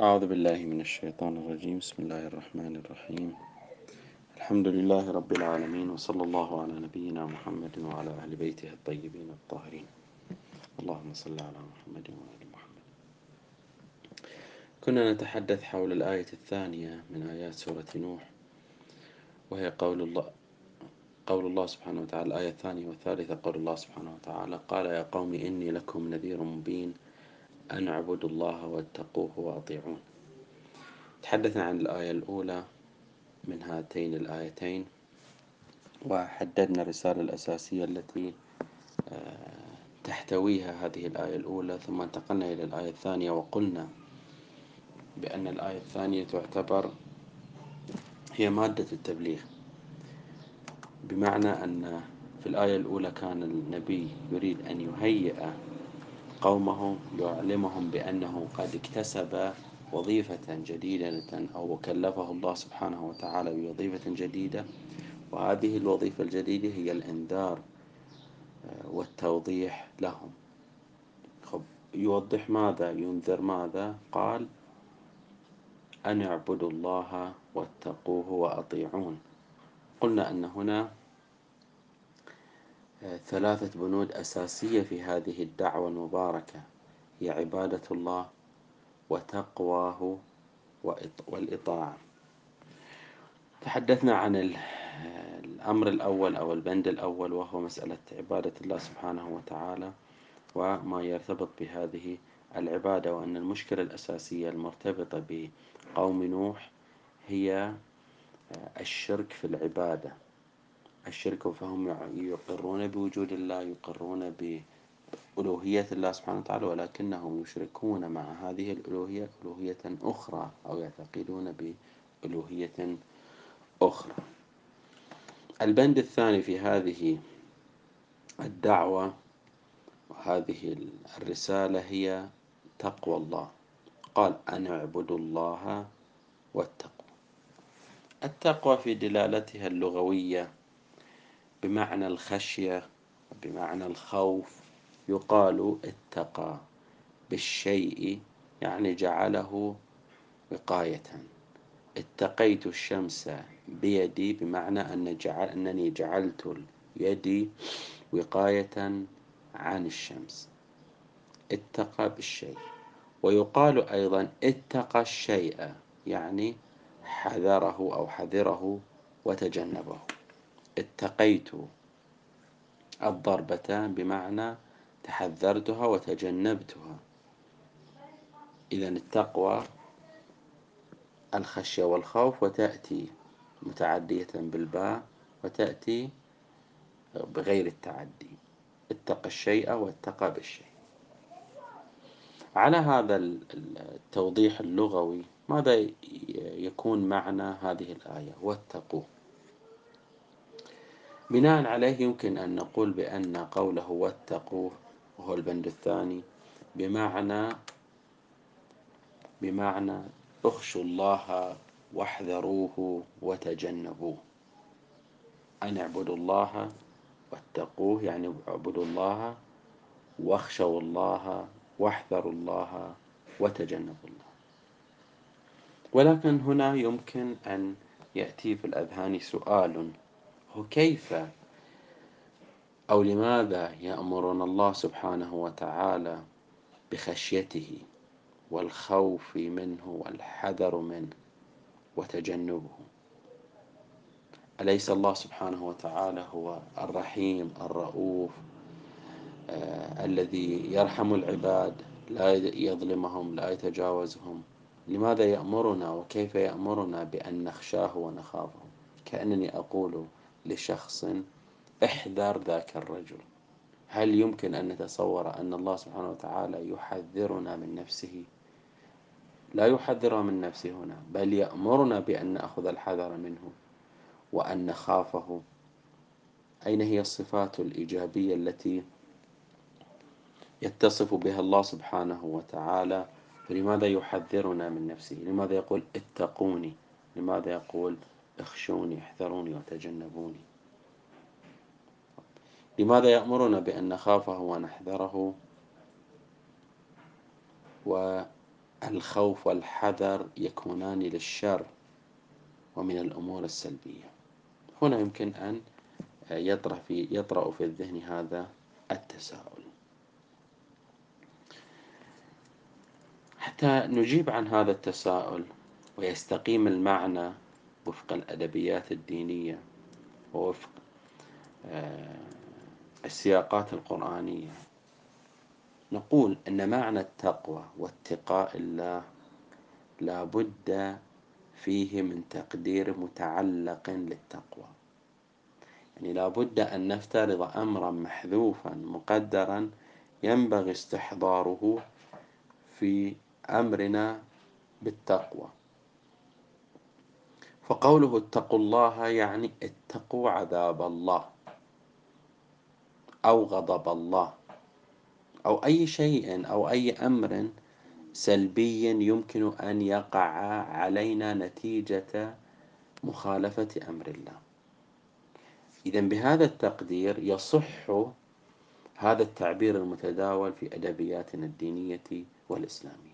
أعوذ بالله من الشيطان الرجيم. بسم الله الرحمن الرحيم. الحمد لله رب العالمين وصلى الله على نبينا محمد وعلى أهل بيته الطيبين الطاهرين. اللهم صل على محمد وآل محمد. كنا نتحدث حول الآية الثانية من آيات سورة نوح وهي قول الله قول الله سبحانه وتعالى الآية الثانية والثالثة قول الله سبحانه وتعالى قال يا قوم إني لكم نذير مبين أن اعبدوا الله واتقوه وأطيعون. تحدثنا عن الآية الأولى من هاتين الآيتين وحددنا الرسالة الأساسية التي آه، تحتويها هذه الآية الأولى ثم انتقلنا إلى الآية الثانية وقلنا بأن الآية الثانية تعتبر هي مادة التبليغ. بمعنى أن في الآية الأولى كان النبي يريد أن يهيئ قومه يعلمهم بأنه قد اكتسب وظيفة جديدة أو كلفه الله سبحانه وتعالى بوظيفة جديدة. وهذه الوظيفة الجديدة هي الإنذار آه، والتوضيح لهم. يوضح ماذا ينذر ماذا؟ قال أن اعبدوا الله واتقوه وأطيعون. قلنا أن هنا ثلاثة بنود أساسية في هذه الدعوة المباركة هي عبادة الله وتقواه والإطاعة. تحدثنا عن الأمر الأول أو البند الأول وهو مسألة عبادة الله سبحانه وتعالى وما يرتبط بهذه العبادة وأن المشكلة الأساسية المرتبطة بقوم نوح هي الشرك في العبادة. الشرك فهم يقرون بوجود الله يقرون بألوهية الله سبحانه وتعالى ولكنهم يشركون مع هذه الألوهية ألوهية أخرى أو يعتقدون بألوهية أخرى. البند الثاني في هذه الدعوة وهذه الرسالة هي تقوى الله. قال أن اعبدوا الله واتقوا التقوى في دلالتها اللغوية بمعنى الخشية بمعنى الخوف يقال اتقى بالشيء يعني جعله وقاية. اتقيت الشمس بيدي بمعنى أن جعل أنني جعلت يدي وقاية عن الشمس. اتقى بالشيء. ويقال أيضا اتقى الشيء يعني حذره أو حذره وتجنبه. اتقيت الضربة بمعنى تحذرتها وتجنبتها. إذا التقوى الخشية والخوف وتأتي متعدية بالباء وتأتي بغير التعدي. اتقى الشيء واتقى بالشيء. على هذا التوضيح اللغوي ماذا يكون معنى هذه الآية؟ واتقوا بناء عليه يمكن أن نقول بأن قوله واتقوه وهو البند الثاني بمعنى بمعنى اخشوا الله واحذروه وتجنبوه. أن اعبدوا الله واتقوه يعني اعبدوا الله واخشوا الله واحذروا الله وتجنبوا الله. ولكن هنا يمكن أن يأتي في الأذهان سؤال هو كيف أو لماذا يأمرنا الله سبحانه وتعالى بخشيته والخوف منه والحذر منه وتجنبه؟ أليس الله سبحانه وتعالى هو الرحيم الرؤوف آه الذي يرحم العباد لا يظلمهم لا يتجاوزهم؟ لماذا يأمرنا وكيف يأمرنا بأن نخشاه ونخافه؟ كأنني أقول لشخص احذر ذاك الرجل. هل يمكن أن نتصور أن الله سبحانه وتعالى يحذرنا من نفسه؟ لا يحذر من نفسه هنا بل يأمرنا بأن نأخذ الحذر منه وأن نخافه. أين هي الصفات الإيجابية التي يتصف بها الله سبحانه وتعالى؟ فلماذا يحذرنا من نفسه؟ لماذا يقول اتقوني؟ لماذا يقول اخشوني احذروني وتجنبوني لماذا يأمرنا بأن نخافه ونحذره؟ الخوف والحذر يكونان للشر ومن الأمور السلبية. هنا يمكن أن يطرح في يطرأ في الذهن هذا التساؤل. حتى نجيب عن هذا التساؤل ويستقيم المعنى وفق الأدبيات الدينية ووفق آه، السياقات القرآنية. نقول أن معنى التقوى واتقاء الله لا بد فيه من تقدير متعلق للتقوى. يعني لا بد أن نفترض أمرا محذوفا مقدرا ينبغي استحضاره في أمرنا بالتقوى. فقوله اتقوا الله يعني اتقوا عذاب الله أو غضب الله أو أي شيء أو أي أمر سلبي يمكن أن يقع علينا نتيجة مخالفة أمر الله. إذا بهذا التقدير يصح هذا التعبير المتداول في أدبياتنا الدينية والإسلامية.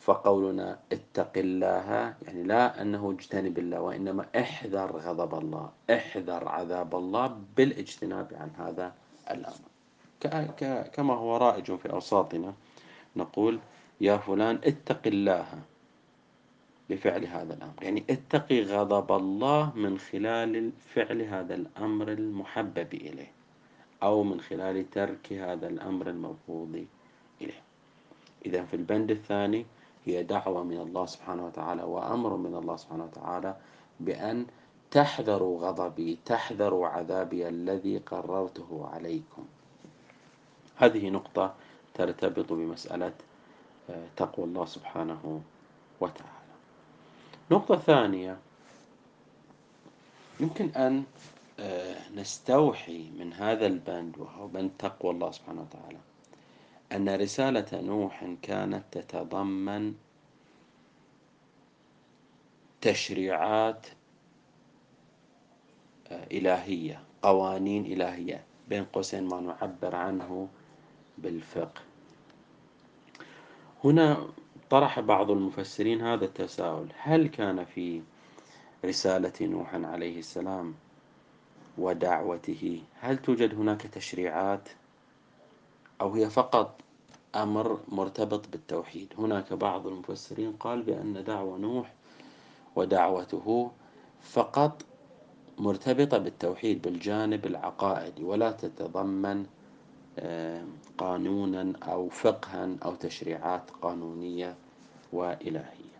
فقولنا اتق الله يعني لا أنه اجتنب الله وإنما احذر غضب الله احذر عذاب الله بالاجتناب عن هذا الأمر. كما هو رائج في أوساطنا نقول يا فلان اتق الله بفعل هذا الأمر. يعني اتقي غضب الله من خلال فعل هذا الأمر المحبب إليه أو من خلال ترك هذا الأمر المرفوض إليه. إذا في البند الثاني هي دعوة من الله سبحانه وتعالى وأمر من الله سبحانه وتعالى بأن تحذروا غضبي تحذروا عذابي الذي قررته عليكم. هذه نقطة ترتبط بمسألة آه، تقوى الله سبحانه وتعالى. نقطة ثانية يمكن أن آه، نستوحي من هذا البند وهو بند تقوى الله سبحانه وتعالى. أن رسالة نوح كانت تتضمن تشريعات آه، إلهية قوانين إلهية بين قوسين ما نعبر عنه بالفقه. هنا طرح بعض المفسرين هذا التساؤل هل كان في رسالة نوح عليه السلام ودعوته؟ هل توجد هناك تشريعات؟ أو هي فقط أمر مرتبط بالتوحيد. هناك بعض المفسرين قال بأن دعوة نوح ودعوته فقط مرتبطة بالتوحيد بالجانب العقائدي ولا تتضمن قانونا أو فقها أو تشريعات قانونية وإلهية.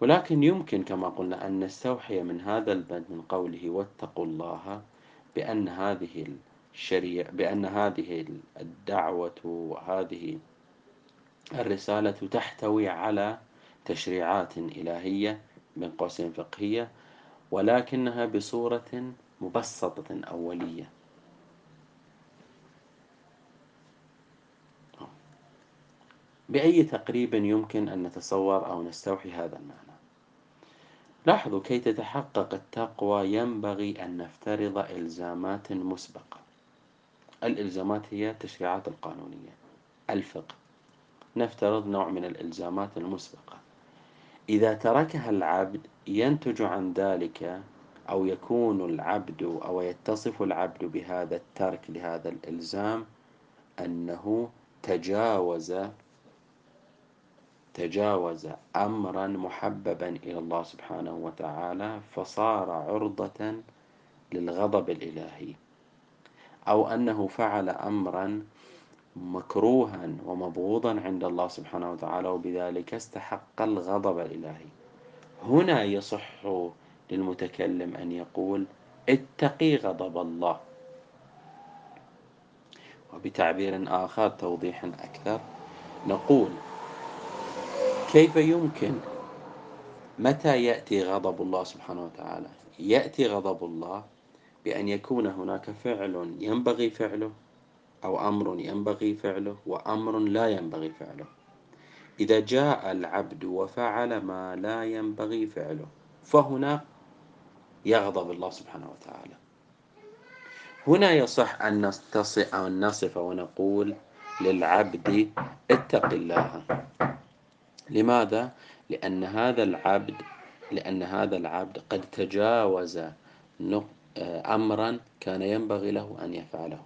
ولكن يمكن كما قلنا أن نستوحي من هذا البند من قوله واتقوا الله بأن هذه الشريعة بأن هذه الدعوة وهذه الرسالة تحتوي على تشريعات إلهية من قوسين فقهية ولكنها بصورة مبسطة أولية. بأي تقريب يمكن أن نتصور أو نستوحي هذا المعنى؟ لاحظوا كي تتحقق التقوى ينبغي أن نفترض إلزامات مسبقة. الإلزامات هي التشريعات القانونية. الفقه. نفترض نوع من الإلزامات المسبقة. إذا تركها العبد ينتج عن ذلك أو يكون العبد أو يتصف العبد بهذا الترك لهذا الإلزام أنه تجاوز تجاوز أمرا محببا إلى الله سبحانه وتعالى فصار عرضة للغضب الإلهي. أو أنه فعل أمرا مكروها ومبغوضا عند الله سبحانه وتعالى وبذلك استحق الغضب الإلهي. هنا يصح للمتكلم أن يقول اتقي غضب الله. وبتعبير آخر توضيح أكثر نقول كيف يمكن؟ متى يأتي غضب الله سبحانه وتعالى؟ يأتي غضب الله بأن يكون هناك فعل ينبغي فعله أو أمر ينبغي فعله وأمر لا ينبغي فعله. إذا جاء العبد وفعل ما لا ينبغي فعله فهنا يغضب الله سبحانه وتعالى. هنا يصح أن نصف أو نصف ونقول للعبد اتق الله. لماذا؟ لأن هذا العبد لأن هذا العبد قد تجاوز أمرا كان ينبغي له أن يفعله.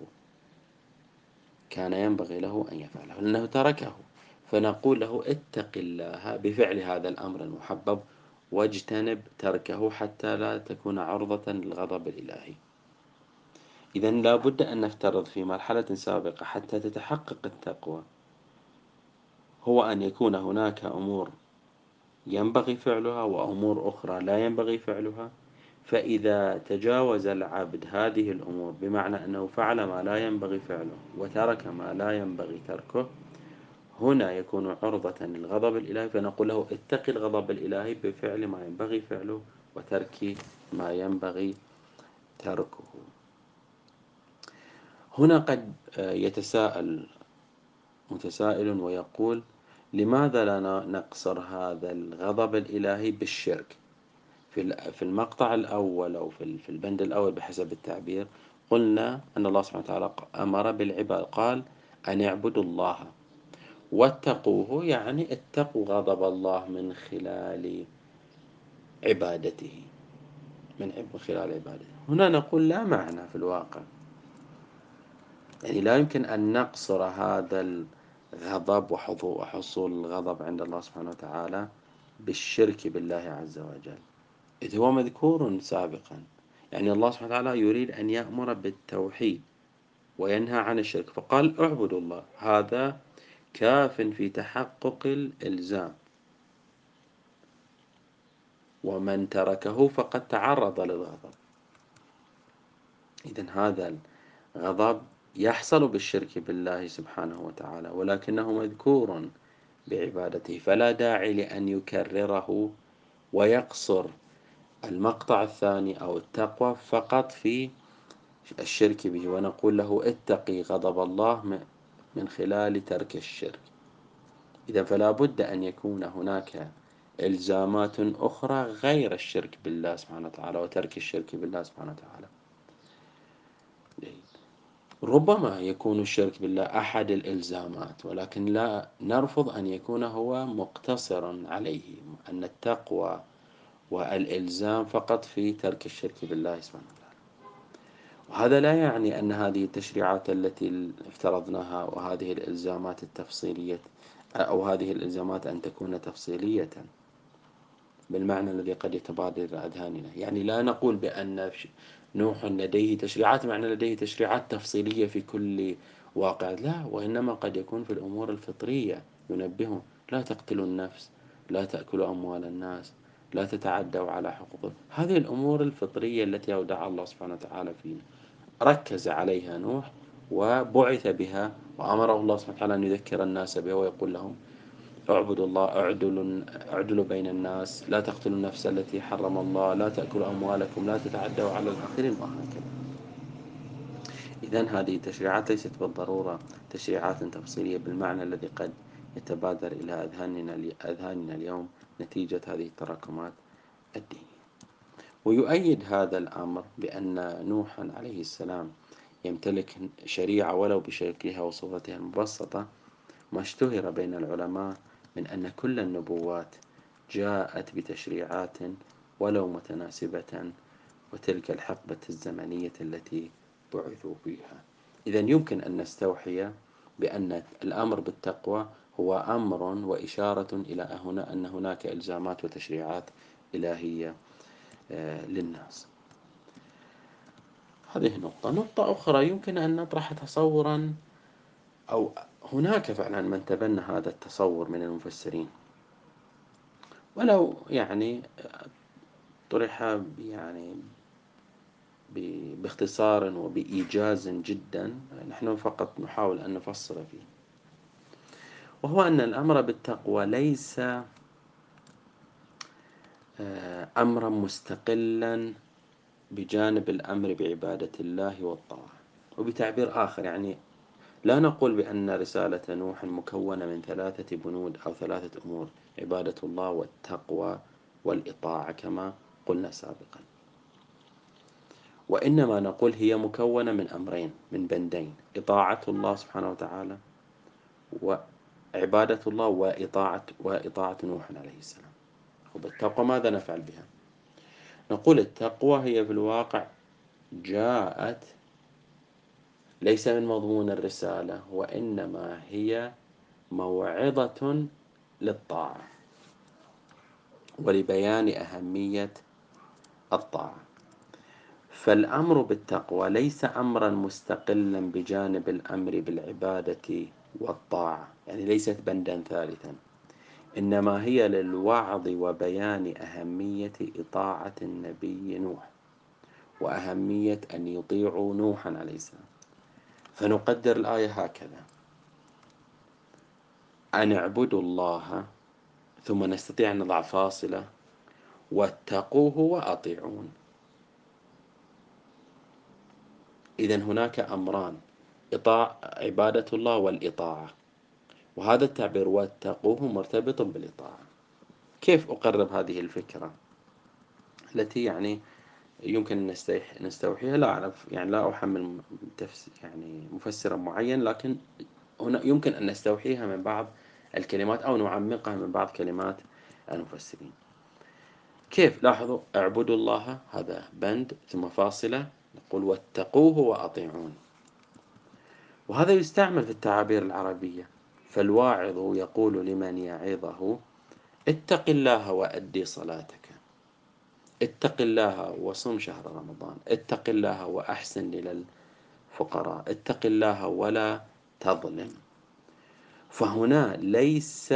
كان ينبغي له أن يفعله لأنه تركه. فنقول له اتق الله بفعل هذا الأمر المحبب واجتنب تركه حتى لا تكون عرضة للغضب الإلهي. إذا لابد أن نفترض في مرحلة سابقة حتى تتحقق التقوى. هو أن يكون هناك أمور ينبغي فعلها وأمور أخرى لا ينبغي فعلها. فإذا تجاوز العبد هذه الأمور بمعنى أنه فعل ما لا ينبغي فعله وترك ما لا ينبغي تركه هنا يكون عرضة للغضب الإلهي فنقول له اتق الغضب الإلهي بفعل ما ينبغي فعله وترك ما ينبغي تركه. هنا قد يتساءل متسائل ويقول لماذا لا نقصر هذا الغضب الإلهي بالشرك؟ في المقطع الأول أو في البند الأول بحسب التعبير قلنا أن الله سبحانه وتعالى أمر بالعباد قال أن اعبدوا الله واتقوه يعني اتقوا غضب الله من خلال عبادته من خلال عبادته. هنا نقول لا معنى في الواقع. يعني لا يمكن أن نقصر هذا الغضب وحصول الغضب عند الله سبحانه وتعالى بالشرك بالله عز وجل. إذ هو مذكور سابقا. يعني الله سبحانه وتعالى يريد أن يأمر بالتوحيد وينهى عن الشرك. فقال اعبدوا الله هذا كاف في تحقق الإلزام. ومن تركه فقد تعرض للغضب. إذا هذا الغضب يحصل بالشرك بالله سبحانه وتعالى ولكنه مذكور بعبادته. فلا داعي لأن يكرره ويقصر. المقطع الثاني أو التقوى فقط في الشرك به ونقول له اتقي غضب الله من خلال ترك الشرك. إذا فلا بد أن يكون هناك إلزامات أخرى غير الشرك بالله سبحانه وتعالى وترك الشرك بالله سبحانه وتعالى. ربما يكون الشرك بالله أحد الإلزامات ولكن لا نرفض أن يكون هو مقتصرا عليه أن التقوى والإلزام فقط في ترك الشرك بالله سبحانه وتعالى. وهذا لا يعني أن هذه التشريعات التي افترضناها وهذه الإلزامات التفصيلية أو هذه الإلزامات أن تكون تفصيلية بالمعنى الذي قد يتبادر أذهاننا. يعني لا نقول بأن نوح لديه تشريعات معنى لديه تشريعات تفصيلية في كل واقع. لا وإنما قد يكون في الأمور الفطرية ينبههم لا تقتلوا النفس لا تأكلوا أموال الناس لا تتعدوا على حقوقهم هذه الأمور الفطرية التي أودع الله سبحانه وتعالى فينا. ركز عليها نوح وبعث بها وأمره الله سبحانه وتعالى أن يذكر الناس بها ويقول لهم اعبدوا الله اعدلوا اعدلوا بين الناس لا تقتلوا النفس التي حرم الله لا تأكلوا أموالكم لا تتعدوا على الآخرين وهكذا. إذا هذه التشريعات ليست بالضرورة. تشريعات تفصيلية بالمعنى الذي قد يتبادر إلى أذهاننا أذهاننا اليوم. نتيجة هذه التراكمات الدينية. ويؤيد هذا الأمر بأن نوحا عليه السلام يمتلك شريعة ولو بشكلها وصورتها المبسطة ما اشتهر بين العلماء من أن كل النبوات جاءت بتشريعات ولو متناسبة وتلك الحقبة الزمنية التي بعثوا فيها. إذا يمكن أن نستوحي بأن الأمر بالتقوى هو أمر وإشارة إلى هنا أن هناك إلزامات وتشريعات إلهية آه، للناس. هذه نقطة. نقطة أخرى يمكن أن نطرح تصورا أو هناك فعلا من تبنى هذا التصور من المفسرين. ولو يعني طرح يعني باختصار وبإيجاز جدا نحن فقط نحاول أن نفصل فيه. وهو أن الأمر بالتقوى ليس آه، أمرا مستقلا بجانب الأمر بعبادة الله والطاعة وبتعبير آخر. يعني لا نقول بأن رسالة نوح مكونة من ثلاثة بنود أو ثلاثة أمور عبادة الله والتقوى والإطاعة كما قلنا سابقا. وإنما نقول هي مكونة من أمرين من بندين إطاعة الله سبحانه وتعالى عبادة الله وإطاعة, وإطاعة نوح عليه السلام. التقوى ماذا نفعل بها؟ نقول التقوى هي في الواقع جاءت ليس من مضمون الرسالة وإنما هي موعظة للطاعة ولبيان أهمية الطاعة. فالأمر بالتقوى ليس أمرا مستقلا بجانب الأمر بالعبادة والطاعة. يعني ليست بندا ثالثا. إنما هي للوعظ وبيان أهمية إطاعة النبي نوح وأهمية أن يطيعوا نوحا عليه السلام. فنقدر الآية هكذا. أن اعبدوا الله ثم نستطيع أن نضع فاصلة. واتقوه وأطيعون. إذا هناك أمران إطاع عبادة الله والإطاعة. وهذا التعبير واتقوه مرتبط بالإطاعة. كيف أقرب هذه الفكرة التي يعني يمكن أن نستوحيها؟ لا أعرف يعني لا أحمل يعني مفسرا معين لكن هنا يمكن أن نستوحيها من بعض الكلمات أو نعمقها من بعض كلمات المفسرين. كيف؟ لاحظوا اعبدوا الله هذا بند ثم فاصلة نقول واتقوه وأطيعون. وهذا يستعمل في التعابير العربية. فالواعظ يقول لمن يعظه اتق الله وأدي صلاتك. اتق الله وصم شهر رمضان. اتق الله وأحسن إلى الفقراء. اتق الله ولا تظلم. فهنا ليس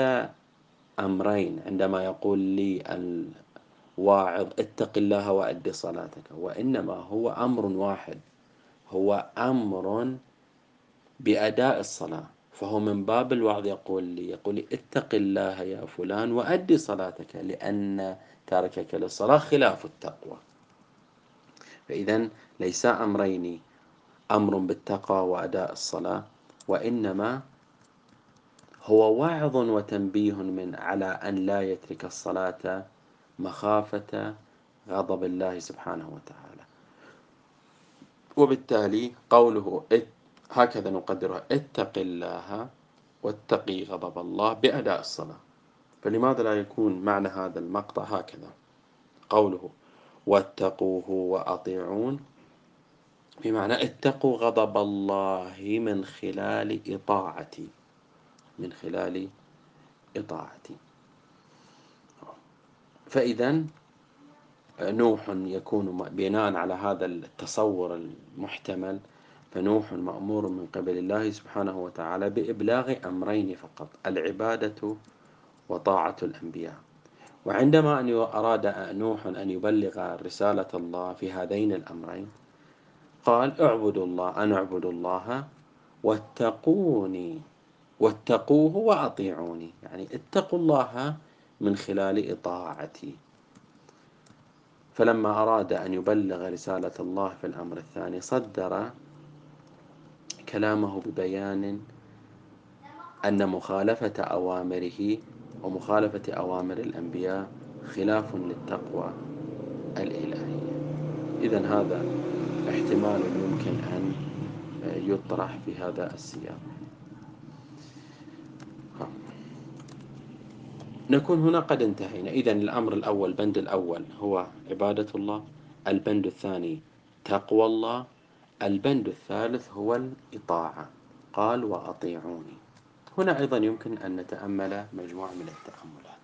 أمرين. عندما يقول لي الواعظ اتق الله وأد صلاتك. وإنما هو أمر واحد. هو أمر بأداء الصلاة. فهو من باب الوعظ يقول لي يقول لي اتق الله يا فلان وأدي صلاتك لأن تاركك للصلاة خلاف التقوى. فإذا ليس أمرين أمر بالتقوى وأداء الصلاة وإنما هو وعظ وتنبيه من على أن لا يترك الصلاة مخافة غضب الله سبحانه وتعالى. وبالتالي قوله هكذا نقدرها. اتق الله واتقي غضب الله بأداء الصلاة. فلماذا لا يكون معنى هذا المقطع هكذا؟ قوله واتقوه وأطيعون. بمعنى اتقوا غضب الله من خلال إطاعتي. من خلال إطاعتي. فإذا نوح يكون بناء على هذا التصور المحتمل فنوح مأمور من قبل الله سبحانه وتعالى بإبلاغ أمرين فقط العبادة وطاعة الأنبياء. وعندما أن أراد نوح أن يبلغ رسالة الله في هذين الأمرين قال اعبدوا الله أن اعبدوا الله واتقوني واتقوه وأطيعوني. يعني اتقوا الله من خلال إطاعتي. فلما أراد أن يبلغ رسالة الله في الأمر الثاني صدر كلامه ببيان أن مخالفة أوامره ومخالفة أوامر الأنبياء خلاف للتقوى الإلهية. إذا هذا احتمال يمكن أن يطرح في هذا السياق. نكون هنا قد انتهينا. إذا الأمر الأول بند الأول هو عبادة الله. البند الثاني تقوى الله. البند الثالث هو الإطاعة. قال وأطيعوني. هنا أيضا يمكن أن نتأمل مجموعة من التأملات.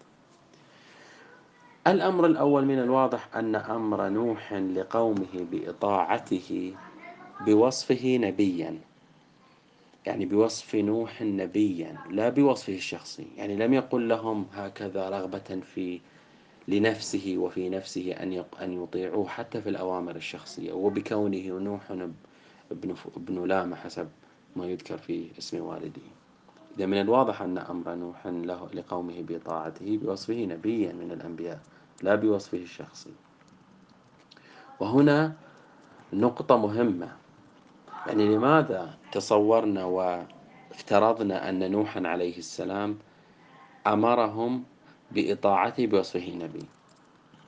الأمر الأول من الواضح أن أمر نوح لقومه بإطاعته بوصفه نبيا. يعني بوصف نوح نبيا لا بوصفه الشخصي. يعني لم يقل لهم هكذا رغبة في لنفسه وفي نفسه أن أن يطيعوه حتى في الأوامر الشخصية وبكونه نوح ابن ابن لامة حسب ما يذكر في اسم والده. إذا من الواضح أن أمر نوح له لقومه بطاعته بوصفه نبيا من الأنبياء لا بوصفه الشخصي. وهنا نقطة مهمة. يعني لماذا تصورنا وافترضنا أن نوحا عليه السلام أمرهم بإطاعته بوصفه نبي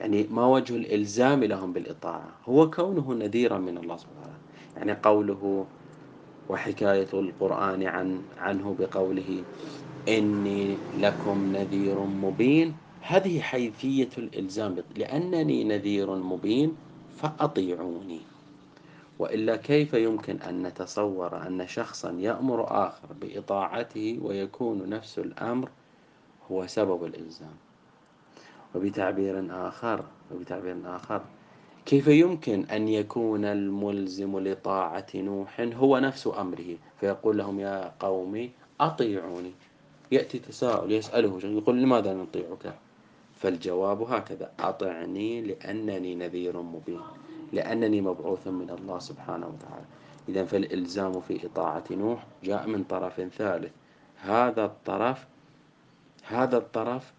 يعني ما وجه الإلزام لهم بالإطاعة. هو كونه نذيرا من الله سبحانه وتعالى. يعني قوله وحكاية القرآن عن عنه بقوله إني لكم نذير مبين. هذه حيثية الإلزام. لأنني نذير مبين فأطيعوني. وإلا كيف يمكن أن نتصور أن شخصا يأمر آخر بإطاعته ويكون نفس الأمر هو سبب الإلزام. وبتعبير آخر وبتعبير آخر كيف يمكن أن يكون الملزم لطاعة نوح هو نفس أمره؟ فيقول لهم يا قومي أطيعوني. يأتي تساؤل يسأله يقول لماذا نطيعك؟ فالجواب هكذا أطعني لأنني نذير مبين لأنني مبعوث من الله سبحانه وتعالى. إذا فالإلزام في إطاعة نوح جاء من طرف ثالث. هذا الطرف هذا الطرف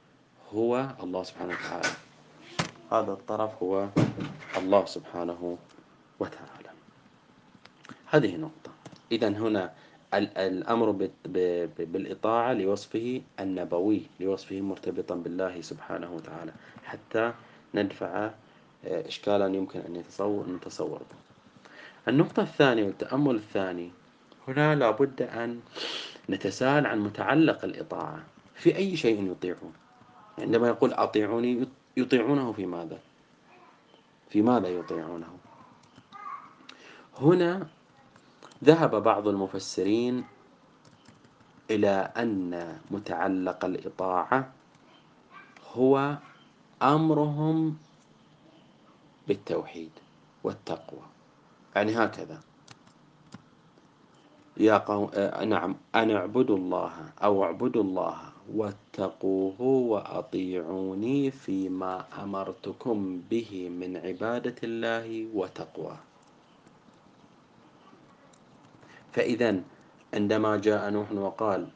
هو الله سبحانه وتعالى. هذا الطرف هو الله سبحانه وتعالى. هذه نقطة. إذا هنا الأمر بالإطاعة لوصفه النبوي لوصفه مرتبطا بالله سبحانه وتعالى. حتى ندفع آه، إشكالا يمكن أن يتصور نتصور. النقطة الثانية والتأمل الثاني هنا لابد أن نتساءل عن متعلق الإطاعة. في أي شيء يطيعون. عندما يقول أطيعوني يطيعونه في ماذا؟ في ماذا يطيعونه؟ هنا ذهب بعض المفسرين إلى أن متعلق الإطاعة هو أمرهم بالتوحيد والتقوى. يعني هكذا. يا قوم آه نعم أن اعبدوا الله أو اعبدوا الله واتقوه وأطيعوني فيما أمرتكم به من عبادة الله وتقواه فإذا عندما جاء نوح وقال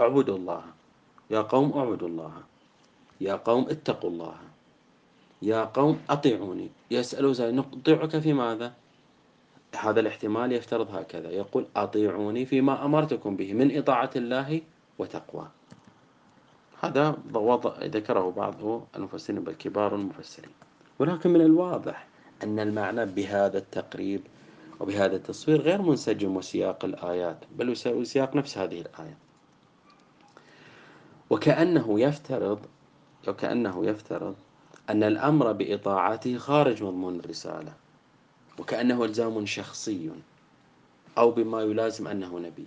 اعبدوا الله يا قوم اعبدوا الله يا قوم اتقوا الله يا قوم أطيعوني يسألوا زي نطيعك في ماذا؟ هذا الاحتمال يفترض هكذا يقول أطيعوني فيما أمرتكم به من إطاعة الله وتقوى. هذا وضع ذكره بعض المفسرين بل كبار المفسرين. ولكن من الواضح أن المعنى بهذا التقريب وبهذا التصوير غير منسجم وسياق الآيات بل وسياق نفس هذه الآية. وكأنه يفترض وكأنه يفترض أن الأمر بإطاعته خارج مضمون الرسالة وكأنه إلزام شخصي أو بما يلازم أنه نبي.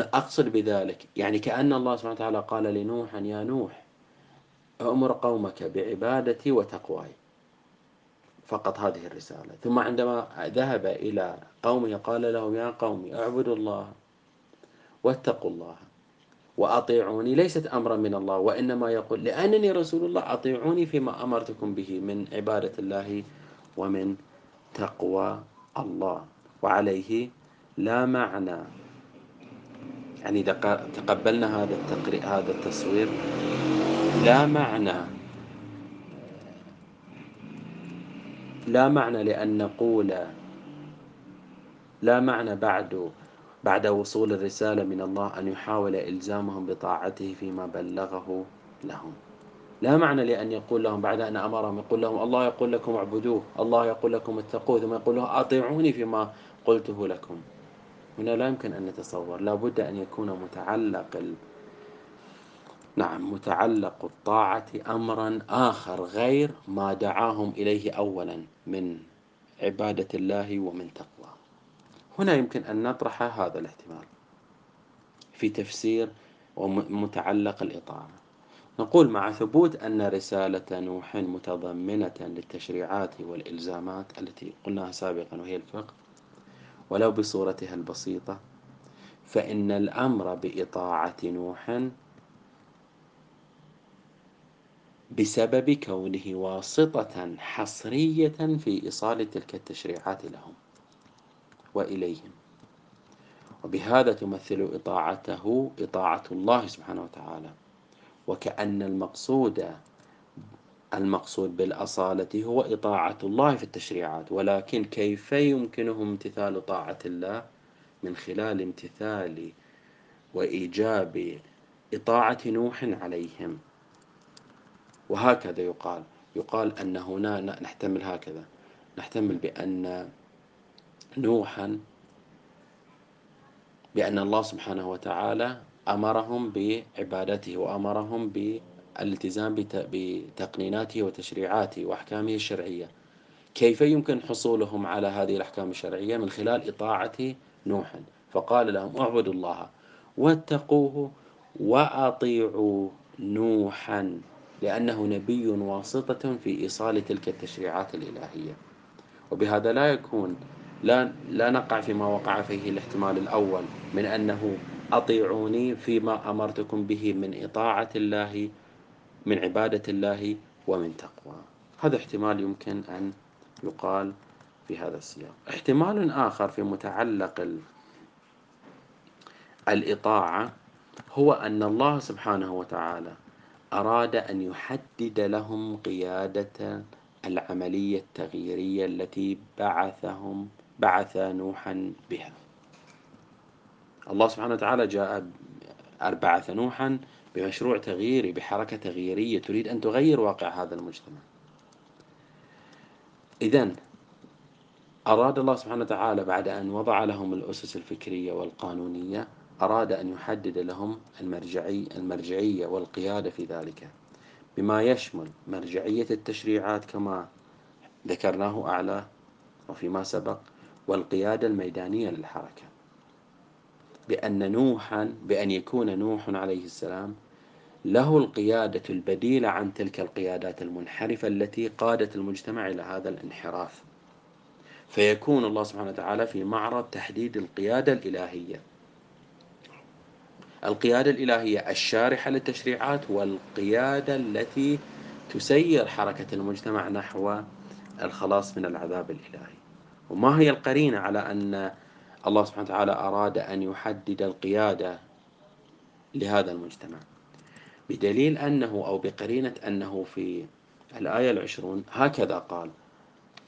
أقصد بذلك. يعني كأن الله سبحانه وتعالى قال لنوح يا نوح أمر قومك بعبادتي وتقواي. فقط هذه الرسالة. ثم عندما ذهب إلى قومه قال لهم يا قوم اعبدوا الله واتقوا الله وأطيعوني. ليست أمرا من الله وإنما يقول لأنني رسول الله أطيعوني فيما أمرتكم به من عبادة الله ومن تقوى الله. وعليه لا معنى. يعني تقبلنا هذا التقرير هذا التصوير لا معنى لا معنى لأن نقول لا معنى بعد بعد وصول الرسالة من الله أن يحاول إلزامهم بطاعته فيما بلغه لهم. لا معنى لأن يقول لهم بعد أن أمرهم يقول لهم الله يقول لكم اعبدوه الله يقول لكم اتقوه ثم يقول لهم أطيعوني فيما قلته لكم. هنا لا يمكن أن نتصور لا بد أن يكون متعلق ال... نعم متعلق الطاعة أمرا آخر غير ما دعاهم إليه أولا من عبادة الله ومن تقوى. هنا يمكن أن نطرح هذا الاحتمال في تفسير ومتعلق الإطاعة. نقول مع ثبوت أن رسالة نوح متضمنة للتشريعات والإلزامات التي قلناها سابقا وهي الفقه ولو بصورتها البسيطة فإن الأمر بإطاعة نوح بسبب كونه واسطة حصرية في إيصال تلك التشريعات لهم وإليهم. وبهذا تمثل إطاعته إطاعة الله سبحانه وتعالى. وكأن المقصود المقصود بالأصالة هو إطاعة الله في التشريعات ولكن كيف يمكنهم امتثال طاعة الله من خلال امتثال وإيجاب إطاعة نوح عليهم؟ وهكذا يقال يقال أن هنا نحتمل هكذا نحتمل بأن نوحا بأن الله سبحانه وتعالى أمرهم بعبادته وأمرهم بالالتزام بتقنيناته وتشريعاته وأحكامه الشرعية. كيف يمكن حصولهم على هذه الأحكام الشرعية؟ من خلال إطاعة نوح. فقال لهم اعبدوا الله واتقوه وأطيعوا نوحا لأنه نبي واسطة في إيصال تلك التشريعات الإلهية. وبهذا لا يكون لا لا نقع فيما وقع فيه الاحتمال الأول من أنه أطيعوني فيما أمرتكم به من إطاعة الله من عبادة الله ومن تقوى. هذا احتمال يمكن أن يقال في هذا السياق. احتمال آخر في متعلق الإطاعة هو أن الله سبحانه وتعالى أراد أن يحدد لهم قيادة العملية التغييرية التي بعثهم بعث نوحا بها. الله سبحانه وتعالى جاء بعث نوحا بمشروع تغييري بحركة تغييرية تريد أن تغير واقع هذا المجتمع. إذا أراد الله سبحانه وتعالى بعد أن وضع لهم الأسس الفكرية والقانونية أراد أن يحدد لهم المرجعي المرجعية والقيادة في ذلك. بما يشمل مرجعية التشريعات كما ذكرناه أعلى وفيما سبق والقيادة الميدانية للحركة. بأن نوحا بأن يكون نوح عليه السلام له القيادة البديلة عن تلك القيادات المنحرفة التي قادت المجتمع إلى هذا الانحراف. فيكون الله سبحانه وتعالى في معرض تحديد القيادة الإلهية. القيادة الإلهية الشارحة للتشريعات والقيادة التي تسير حركة المجتمع نحو الخلاص من العذاب الإلهي. وما هي القرينة على أن الله سبحانه وتعالى أراد أن يحدد القيادة لهذا المجتمع. بدليل أنه أو بقرينة أنه في الآية العشرون هكذا قال.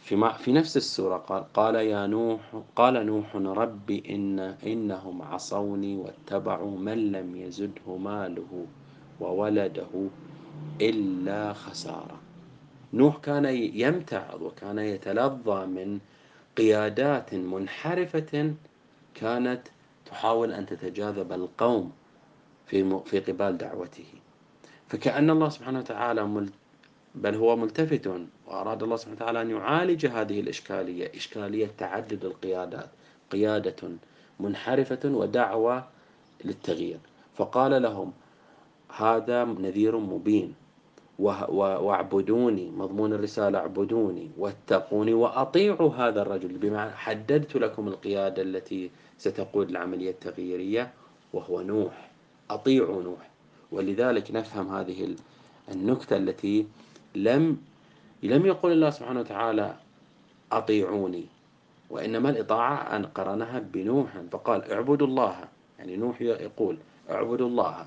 في, في نفس السورة قال قال يا نوح قال نوح رب إن إنهم عصوني واتبعوا من لم يزده ماله وولده إلا خسارة. نوح كان يمتعض وكان يتلظى من قيادات منحرفة كانت تحاول أن تتجاذب القوم في في قبال دعوته. فكأن الله سبحانه وتعالى بل هو ملتفت وأراد الله سبحانه وتعالى أن يعالج هذه الإشكالية إشكالية تعدد القيادات قيادة منحرفة ودعوة للتغيير. فقال لهم هذا نذير مبين. واعبدوني مضمون الرسالة اعبدوني واتقوني وأطيعوا هذا الرجل. بمعنى حددت لكم القيادة التي ستقود العملية التغييرية وهو نوح. أطيعوا نوح. ولذلك نفهم هذه النكتة التي لم لم يقل الله سبحانه وتعالى أطيعوني وإنما الإطاعة أن قرنها بنوح. فقال اعبدوا الله. يعني نوح يقول اعبدوا الله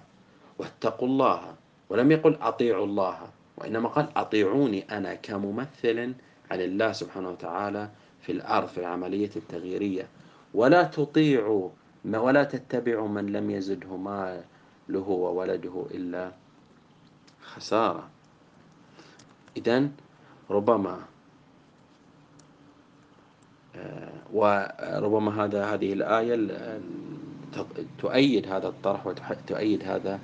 واتقوا الله. ولم يقل أطيعوا الله وإنما قال أطيعوني أنا كممثل عن الله سبحانه وتعالى في الأرض في العملية التغييرية. ولا تطيعوا ولا تتبعوا من لم يزده ماله وولده إلا خسارة. إذن ربما آه، وربما هذا هذه الآية تؤيد هذا الطرح وتؤيد هذا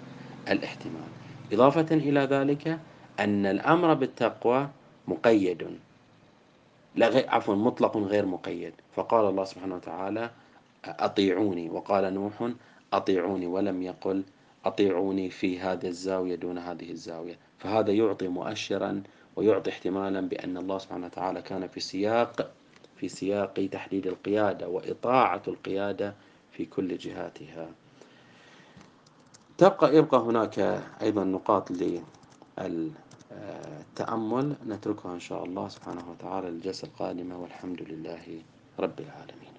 الاحتمال. إضافة إلى ذلك أن الأمر بالتقوى مقيد. لا عفوا مطلق غير مقيد. فقال الله سبحانه وتعالى أطيعوني. وقال نوح أطيعوني ولم يقل أطيعوني في هذه الزاوية دون هذه الزاوية. فهذا يعطي مؤشرا ويعطي احتمالا بأن الله سبحانه وتعالى كان في سياق في سياق تحديد القيادة وإطاعة القيادة في كل جهاتها. تبقى يبقى هناك أيضا نقاط للتأمل. نتركها إن شاء الله. سبحانه وتعالى للجلسة القادمة. والحمد لله رب العالمين.